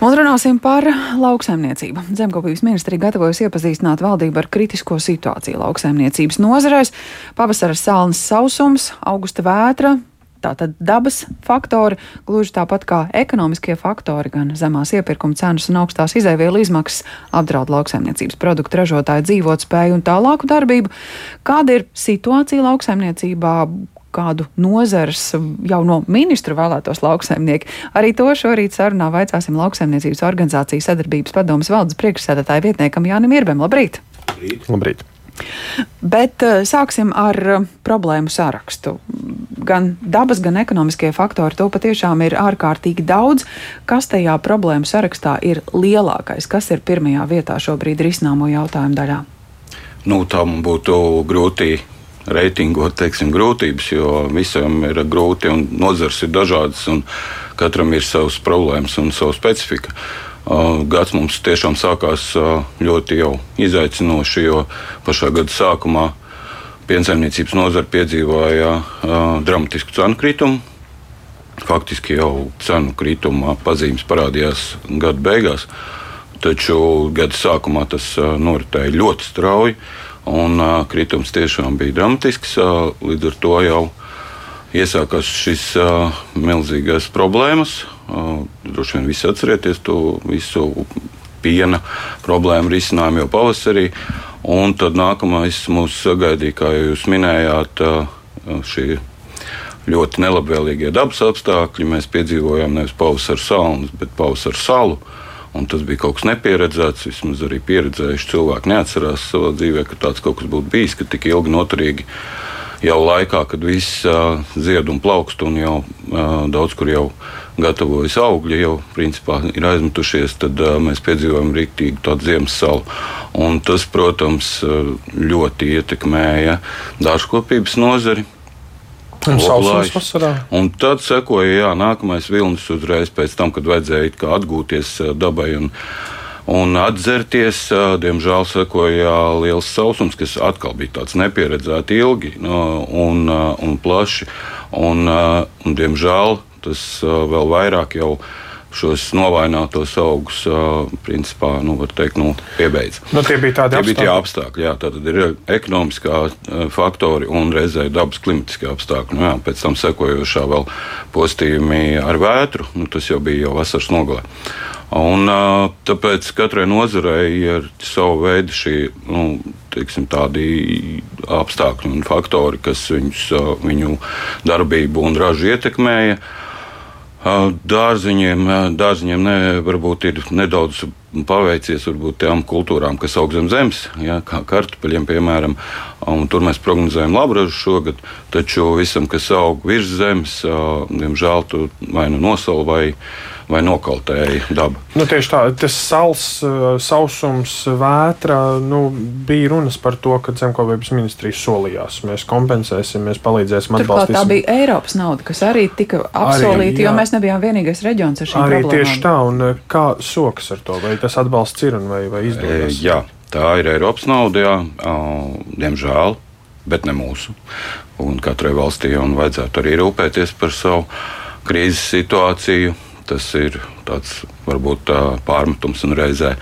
Un runāsim par lauksaimniecību. Zemkopības ministrija gatavojas iepazīstināt valdību ar kritisko situāciju lauksaimniecības nozarēs. Pavasara salnas sausums, augusta vētra, Tātad dabas faktori, gluži tāpat kā ekonomiskie faktori, gan zemās iepirkuma cenas un augstās izēvielu izmaksas apdraud lauksaimniecības produktu ražotāju dzīvotspēju un tālāku darbību. Kāda ir situācija lauksaimniecībā? Kādu nozares jau no ministru vēlētos lauksaimnieki. Arī to šorīt sarunā vaicāsim lauksaimniecības organizācijas sadarbības padomas valdes priekšsēdētāja vietniekam Jānim Irbem. Labrīt! Labrīt! Labrīt. Bet uh, sāksim ar uh, problēmu sārakstu. Gan dabas, gan ekonomiskie faktori to patiešām ir ārkārtīgi daudz. Kas tajā problēmu sarakstā ir lielākais? Kas ir pirmajā vietā šobrīd risināmo jautājumu daļā? Nu, tam būtu grūti reitingot teiksim, grūtības, jo visam ir grūti un nozars ir dažādas un katram ir savas problēmas un savu specifiku. Gads mums tiešām sākās ļoti izaicinoši, jo pašā gada sākumā piensaimniecības nozara piedzīvoja dramatisku cenu kritumu. Faktiski jau cenu krituma pazīmes parādījās gada beigās, taču gada sākumā tas noritēja ļoti strauji. Un, uh, kritums tiešām bija dramatisks. Uh, līdz ar to jau iesākās šis uh, milzīgais problēmas. Uh, droši vien visi atcerieties to visu piena problēmu risinājumu jau pavasarī. Un tad nākamais mūs sagaidīja, kā jūs minējāt, uh, šī ļoti nelabvēlīgie dabas apstākļi. Mēs piedzīvojām nevis pavasara salnas, bet pavasara salu. Un tas bija kaut kas nepieredzēts. Vismaz arī pieredzējuši cilvēki neatcerās savā dzīvē, ka tāds kaut kas būtu bijis, ka tik ilgi noturīgi jau laikā, kad viss uh, zied un plaukst, un jau uh, daudz kur jau gatavojas augļi, jau principā ir aizmetušies, tad uh, mēs piedzīvojam rīktīgu tādu ziemas salu. Un tas, protams, ļoti ietekmēja dārzkopības nozari. Un. Un tad sekoja jā, nākamais vilnis uzreiz pēc tam, kad vajadzēja atgūties dabai. Un, un atzerties. Diemžēl sekoja liels sausums, kas atkal bija tāds nepieredzēts ilgi un, un plaši. Un, un, diemžēl tas vēl vairāk jau šos novājinātos augus, principā, nu, teikt, nu, piebeidz. Nu, tie bija tādi tie apstākļi. Bija tie apstākļi jā, tad ir ekonomiskā faktori un reizē dabas klimatiskie apstākļi. Nu, jā, pēc tam sekojošā vēl postījumi ar vētru, nu, tas jau bija jau vasaras nogalē. Un, tāpēc katrai nozarei ir sava veida šī, nu, teiksim, tādi apstākļi un faktori, kas viņus, viņu darbību un ražu ietekmēja. Dārziņiem, dārziņiem ne, varbūt ir nedaudz paveicies varbūt tām kultūrām, kas aug zem zemes, ja, kā kartupeļiem, piemēram. Tur mēs prognozējam labu ražu šogad, taču visam, kas aug virs zemes, diemžēl tur vai nu nosala vai vai nokaltēja daba. Nu, tieši tā, tas sals, eh, sausums, vētra, nu, bija runas par to, ka zemkopības ministrija solījās. Mēs kompensēsim, mēs palīdzēsim atbalstīt. Tā bija Eiropas nauda, kas arī tika apsolīta, jo mēs nebijām vienīgais reģions ar šīm arī problēmām. Tieši tā, un eh, kā sokas ar to, vai tas atbalsts ir un vai, vai izdodas? E, jā, tā ir Eiropas nauda, jā, diemžēl, bet ne mūsu. Un katrai valstī jau vajadzētu arī rūpēties par savu krīzes situāciju Tas ir tāds varbūt pārmetums un reizē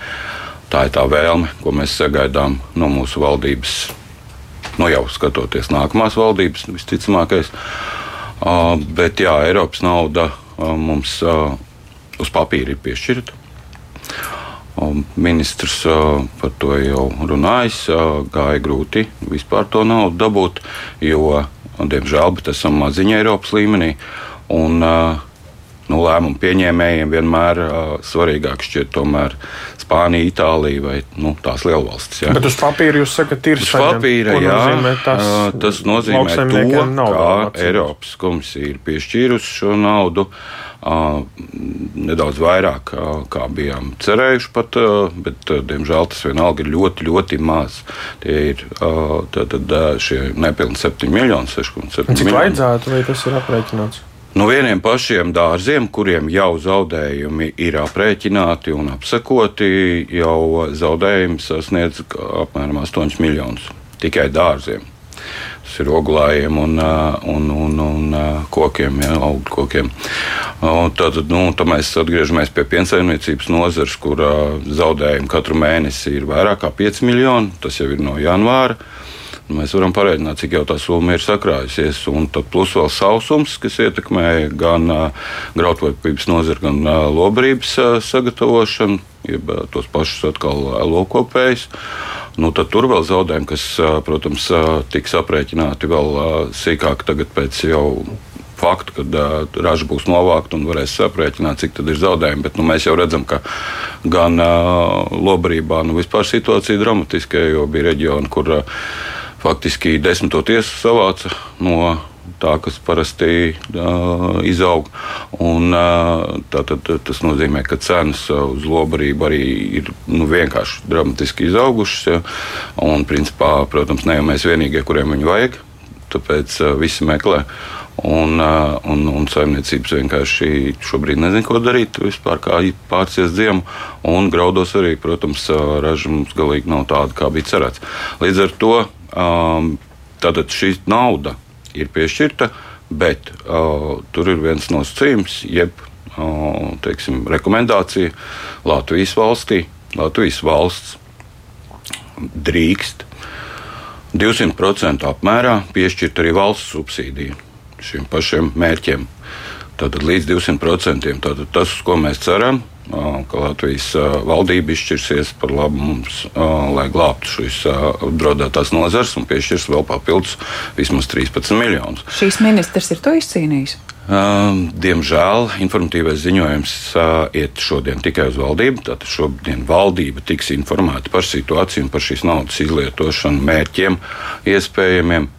tā ir tā vēlme, ko mēs sagaidām no mūsu valdības. Nu, jau skatoties nākamās valdības, visticamākais. Uh, bet jā, Eiropas nauda uh, mums uh, uz papīra ir piešķirta. Ministrs par to jau runājis. Gāja grūti vispār to naudu dabūt, jo, diemžēl, esam maziņi Eiropas līmenī. Un, uh, nu, lēmumu pieņēmējiem vienmēr uh, svarīgāk šķiet tomēr Spānija, Itālija vai nu, tās lielvalstis. Jā. Bet uz papīra jūs sakat, ir uz papīra, jā, nozīmē tas, tas nozīmē to, ka Eiropas komisija ir piešķīrusi šo naudu. Uh, nedaudz vairāk, uh, kā bijām cerējuši, pat, uh, bet, diemžēl, tas vienalga ir ļoti, ļoti maz. Tie ir uh, tad, tad, šie nepilni 7 miljoni, 6,7 miljoni. Cik vajadzētu, vai tas ir aprēķināts? No vieniem pašiem dārziem, kuriem jau zaudējumi ir aprēķināti un apsakoti, jau zaudējumi sasniedz apmēram 8 miljonus tikai dārziem. Tas ir oglājiem un, un, un, un kokiem, ja, augļu kokiem. Tad, nu, tad mēs atgriežamies pie piensaimniecības nozares, kur zaudējumi katru mēnesi ir vairāk kā 5 miljoni. Tas jau ir no janvāra. Mēs varam parēķināt, cik jau tā summa ir sakrājusies. Un tad plus vēl sausums, kas ietekmē gan uh, graudvērtības nozari, gan uh, lobarības uh, sagatavošanu, jeb uh, tos pašus atkal uh, lokopējus. Nu, tad tur vēl zaudējumi, kas, uh, protams, uh, tiks aprēķināti vēl uh, sīkāk tagad pēc jau faktu, kad uh, raža būs novākta un varēs aprēķināt, cik tad ir zaudējumi. Bet nu, mēs jau redzam, ka gan uh, lobarībā nu, vispār situācija ir dramatiska, jo bija reģioni, kur uh, faktiski desmito tiesu savāca no tā, kas parasti uh, izaug. Un, uh, tātad, tas nozīmē, ka cenas uz lobarību arī ir nu, vienkārši dramatiski izaugušas. Ja? Un, principā, protams, ne jau mēs vienīgie, kuriem viņu vajag, tāpēc uh, visi meklē. Un, un, un saimniecības vienkārši šobrīd nezina, ko darīt. Vispār kā pārcies ziemu, un graudos arī, protams, raža mums galīgi nav tāda, kā bija cerēts. Līdz ar to Um, tātad šī nauda ir piešķirta, bet uh, tur ir viens nosacījums, jeb uh, teiksim, rekomendācija Latvijas valstī. Latvijas valsts drīkst 200% apmērā piešķirt arī valsts subsīdiju šiem pašiem mērķiem. Tātad līdz 200%. Tātad tas, ko mēs ceram, ka Latvijas valdība izšķirsies par labu mums, lai glābtu šīs apdraudētās nozars un piešķirs vēl papildus vismaz 13 miljonus. Šīs ministrs ir to izcīnījis. Diemžēl informatīvais ziņojums iet šodien tikai uz valdību. Tātad šodien valdība tiks informēta par situāciju un par šīs naudas izlietošanu, mērķiem, iespējamiem,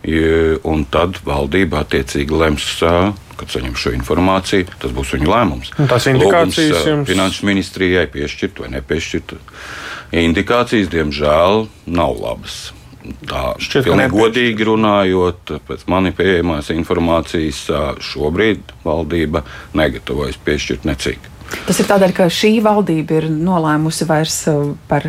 un tad valdība attiecīgi lems kad saņem šo informāciju, tas būs viņu lēmums. Un tās indikācijas Lūgums, jums? Finanšu ministrijai piešķirt vai nepiešķirt. Indikācijas, diemžēl, nav labas. Tā Šķiet, pilnīgi godīgi runājot, pēc manis pieejamās informācijas, šobrīd valdība negatavojas piešķirt necik. Tas ir tādēļ, ka šī valdība ir nolēmusi vairs par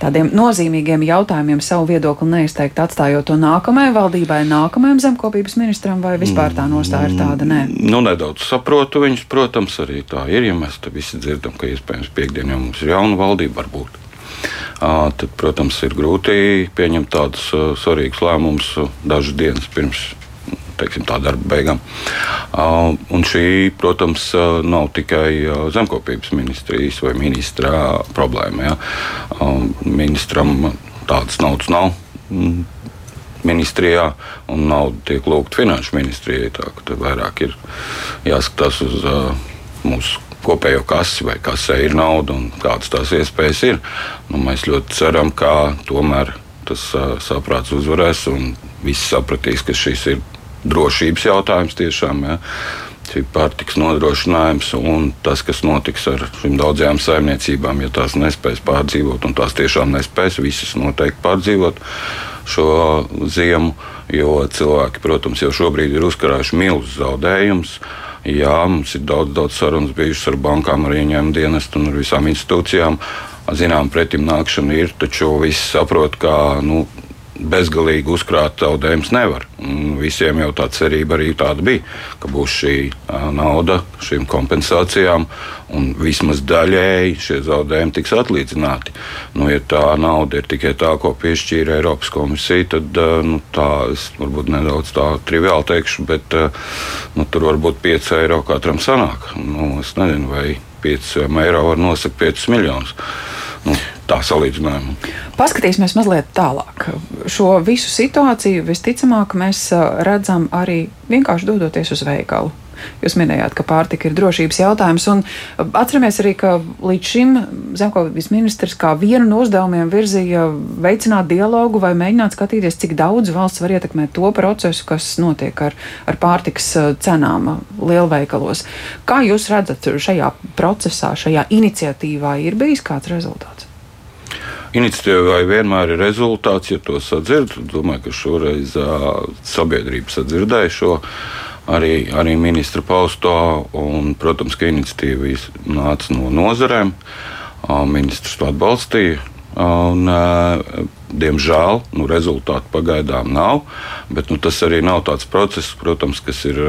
tādiem nozīmīgiem jautājumiem savu viedokli neizteikt, atstājot to nākamajai valdībai, nākamajam zemkopības ministram, vai vispār tā nostāja ir tāda? Nē, nu, nedaudz saprotu viņus, protams, arī tā ir. Ja mēs visi dzirdam, ka iespējams piekdienā mums ir jauna valdība, varbūt. Uh, tad, protams, ir grūti pieņemt tādus uh, svarīgus lēmumus dažas dienas pirms teiksim, tā darba beigām. Uh, un šī, protams, uh, nav tikai uh, zemkopības ministrijas vai ministra problēma. Ja. Ministram tādas naudas nav mm, ministrijā, un nauda tiek lūgta finanšu ministrijai. Tā ka vairāk ir jāskatās uz mūsu kopējo kasi, vai kasē ir nauda un kādas tās iespējas ir. Nu, mēs ļoti ceram, ka tomēr tas saprāts uzvarēs un visi sapratīs, ka šis ir drošības jautājums tiešām. Ja. Pārtiks nodrošinājums un tas, kas notiks ar šīm daudzajām saimniecībām, ja tās nespēs pārdzīvot, un tās tiešām nespēs, visas noteikti pārdzīvot šo ziemu, jo cilvēki, protams, jau šobrīd ir uzkarājuši milzus zaudējumus. Jā, mums ir daudz, daudz sarunas bijušas ar bankām, ar ieņēmumu dienestu un ar visām institūcijām. Zinām, pretim nākšana ir, taču visi saprot, ka nu, bezgalīgi uzkrāt zaudējumus nevar. Un visiem jau tā cerība arī tāda bija, ka būs šī nauda šīm kompensācijām, un vismaz daļēji šie zaudējumi tiks atlīdzināti. Nu, ja tā nauda ir tikai tā, ko piešķīra Eiropas komisija, tad nu, tā es varbūt nedaudz tā triviāli teikšu, bet nu, tur varbūt 5 eiro katram sanāk. Nu, es nezinu, vai 5 eiro var nosakt 5 miljonus. Tā salīdzinājuma. Paskatīsimies mazliet tālāk. Šo visu situāciju visticamāk mēs redzam arī vienkārši dodoties uz veikalu. Jūs minējāt, ka pārtika ir drošības jautājums, atceramies arī, ka līdz šim zemkopības ministrs kā vienu no uzdevumiem virzīja veicināt dialogu vai mēģināt skatīties, cik daudz valsts var ietekmēt to procesu, kas notiek ar, ar pārtiks cenām lielveikalos. Kā jūs redzat šajā procesā, šajā iniciatīvā ir bijis kāds rezultāts? Iniciatīvai vienmēr ir rezultāts, ja to sadzird. Domāju, ka šoreiz sabiedrība sadzirdēja šo arī, arī ministra pausto. Un, protams, ka iniciatīva nāca no nozarēm. Ministrs to atbalstīja. Un, diemžēl nu, rezultātu pagaidām nav, bet nu, tas arī nav tāds process, protams, kas ir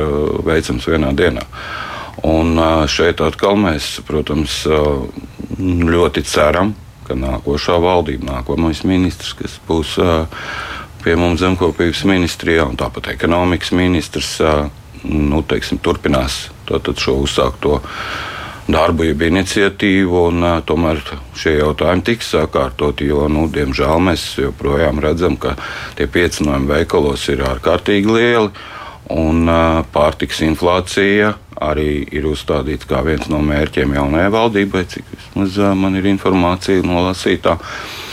veicams vienā dienā. Un šeit atkal mēs, protams, ļoti ceram, ka nākošā valdība, nākamais ministrs, kas būs pie mums zemkopības ministrijā un tāpat ekonomikas ministrs, nu, teiksim, turpinās šo uzsākto darbu, jeb iniciatīvu, un uh, tomēr šie jautājumi tiks sakārtoti, jo, nu, diemžēl, mēs joprojām redzam, ka tie piecinājumi veikalos ir ārkārtīgi lieli. Un uh, pārtiks inflācija arī ir uzstādīta kā viens no mērķiem jaunajai valdībai, cik vismaz uh, man ir informācija nolasītā. Uh,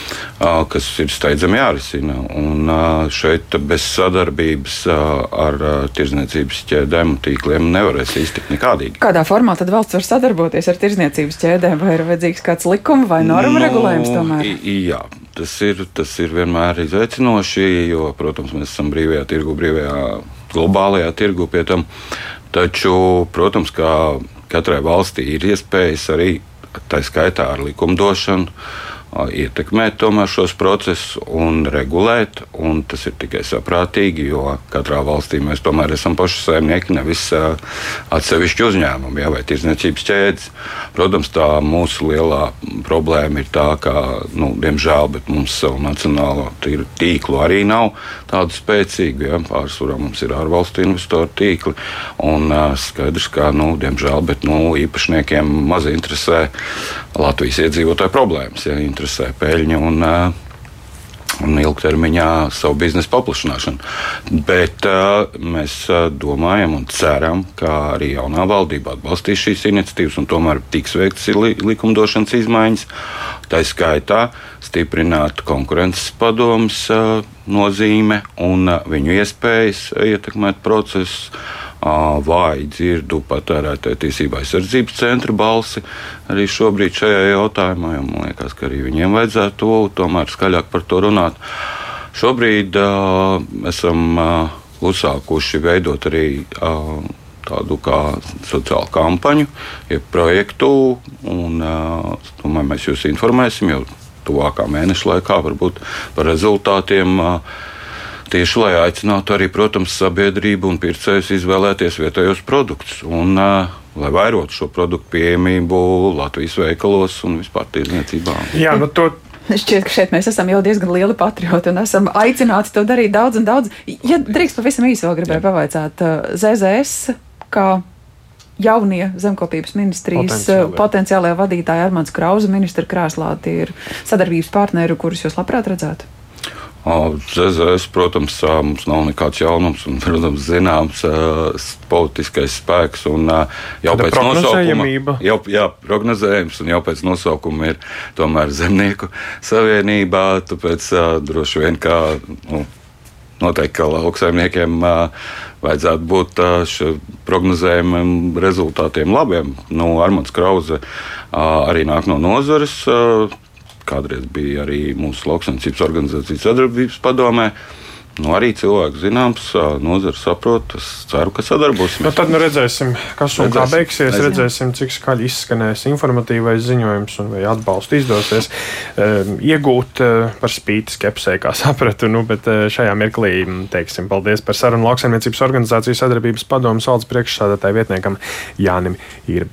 kas ir steidzami jārisina. Un šeit bez sadarbības ar tirdzniecības ķēdēm un tīkliem nevarēs iztikt nekādīgi. Kādā formā tad valsts var sadarboties ar tirdzniecības ķēdēm? Vai ir vajadzīgs kāds likuma vai norma nu, regulējums tomēr? Jā. Tas ir, tas ir vienmēr izaicinoši, jo, protams, mēs esam brīvajā tirgu, brīvajā globālajā tirgu pie tam. Taču, protams, kā katrai valstī ir iespējas arī tā skaitā ar likumdošanu ietekmēt šos procesus un regulēt. Un tas ir tikai saprātīgi, jo katrā valstī mēs tomēr esam paši saimnieki, nevis atsevišķi uzņēmumi ja, vai tirdzniecības ķēdes. Protams, tā mūsu lielā problēma ir tā, ka, nu, diemžēl, mums savu nacionālo tīklu arī nav tādu spēcīgu. Ja, pārsvarā mums ir ārvalstu investoru tīkli. Un, skaidrs, ka, nu, diemžēl, bet, nu, īpašniekiem maz interesē Latvijas iedzīvotāju problēmas. Ja, interesē peļņa un, un ilgtermiņā savu biznesa paplašināšanu. Bet uh, mēs domājam un ceram, ka arī jaunā valdība atbalstīs šīs iniciatīvas un tomēr tiks veikts li likumdošanas izmaiņas. Tā skaitā stiprināt konkurences padomus nozīme un viņu iespējas ietekmēt procesus vāji dzirdu patērētāju tiesību aizsardzības centra balsi arī šobrīd šajā jautājumā. Man liekas, ka arī viņiem vajadzētu tomēr skaļāk par to runāt. Šobrīd uh, esam uh, uzsākuši veidot arī uh, tādu kā sociālu kampaņu, jeb projektu. Un, uh, domāju, mēs jūs informēsim jau tuvākā mēneša laikā varbūt par rezultātiem. Uh, Tieši lai aicinātu arī, protams, sabiedrību un pircējus izvēlēties vietējos produktus. Un, uh, lai vairotu šo produktu pieejamību Latvijas veikalos un vispār tirdzniecībā. Jā, nu to Šķiet, ka šeit mēs esam jau diezgan lieli patrioti un esam aicināti to darīt daudz un daudz. Ja drīkst pavisam īsi vēl gribēju pavaicāt, ZZS, kā jaunie zemkopības ministrijas potenciālajā, potenciālajā vadītāja Armāns Krauza ministra krēslā, tie ir sadarbības partneri, kurus jūs labprāt redzētu? ZZS, protams, mums nav nekāds jaunums un, protams, zināms politiskais spēks. Un, jau Tāda pēc nosaukuma, jau, jā, prognozējums un jau pēc nosaukuma ir tomēr zemnieku savienībā. Tāpēc droši vien kā. Nu, Noteikti, ka lauksaimniekiem uh, vajadzētu būt uh, šiem prognozējumiem rezultātiem labiem. Nu, Armāns Krause uh, arī nāk no nozares. Uh, kādreiz bija arī mūsu lauksaimniecības organizācijas sadarbības padomē. Nu, arī cilvēks zināms, nozars saprot. Es ceru, ka sadarbosimies. Nu, tad nu redzēsim, kas un kā beigsies. Redzēsim, redzēsim cik skaļi izskanēs informatīvais ziņojums un vai atbalstu izdosies um, iegūt uh, par spīti skepsē, kā sapratu. Nu, bet uh, šajā mirklī teiksim paldies par sarunu lauksaimniecības organizācijas sadarbības padomu valdes priekšsādātāju vietniekam Jānim Irbe.